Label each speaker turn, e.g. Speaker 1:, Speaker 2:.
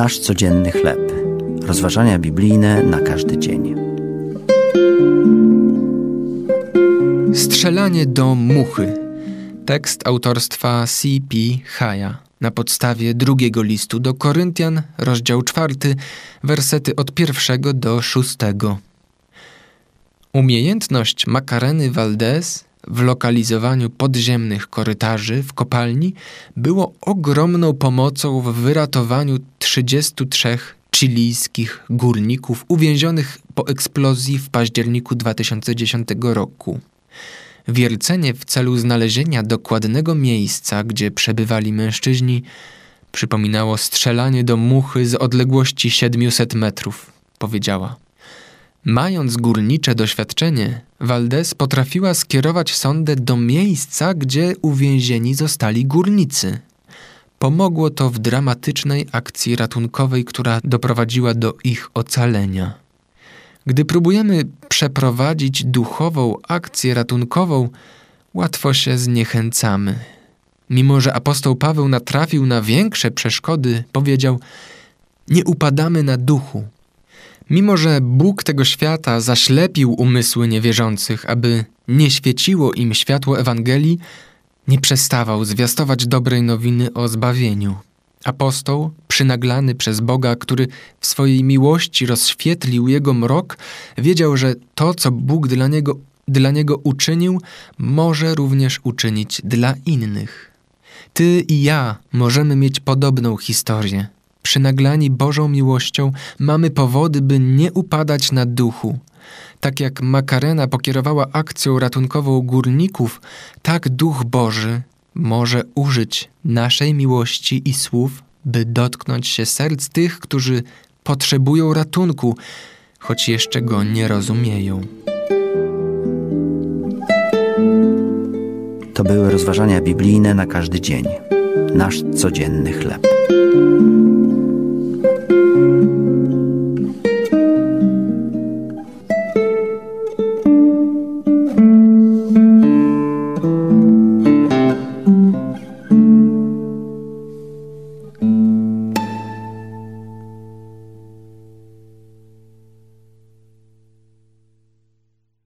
Speaker 1: Nasz codzienny chleb. Rozważania biblijne na każdy dzień.
Speaker 2: Strzelanie do muchy. Tekst autorstwa C.P. Haya na podstawie drugiego listu do Koryntian, rozdział czwarty, wersety od pierwszego do szóstego. Umiejętność Makareny Valdez w lokalizowaniu podziemnych korytarzy w kopalni było ogromną pomocą w wyratowaniu 33 chilijskich górników uwięzionych po eksplozji w październiku 2010 roku. Wiercenie w celu znalezienia dokładnego miejsca, gdzie przebywali mężczyźni, przypominało strzelanie do muchy z odległości 700 metrów, powiedziała. Mając górnicze doświadczenie, Valdez potrafiła skierować sondę do miejsca, gdzie uwięzieni zostali górnicy. Pomogło to w dramatycznej akcji ratunkowej, która doprowadziła do ich ocalenia. Gdy próbujemy przeprowadzić duchową akcję ratunkową, łatwo się zniechęcamy. Mimo, że apostoł Paweł natrafił na większe przeszkody, powiedział: Nie upadamy na duchu. Mimo, że Bóg tego świata zaślepił umysły niewierzących, aby nie świeciło im światło Ewangelii, nie przestawał zwiastować dobrej nowiny o zbawieniu. Apostoł, przynaglany przez Boga, który w swojej miłości rozświetlił jego mrok, wiedział, że to, co Bóg dla niego, dla niego uczynił, może również uczynić dla innych. Ty i ja możemy mieć podobną historię. Przynaglani Bożą miłością mamy powody, by nie upadać na duchu. Tak jak Makarena pokierowała akcją ratunkową górników, tak Duch Boży może użyć naszej miłości i słów, by dotknąć się serc tych, którzy potrzebują ratunku, choć jeszcze go nie rozumieją.
Speaker 1: To były rozważania biblijne na każdy dzień. Nasz codzienny chleb.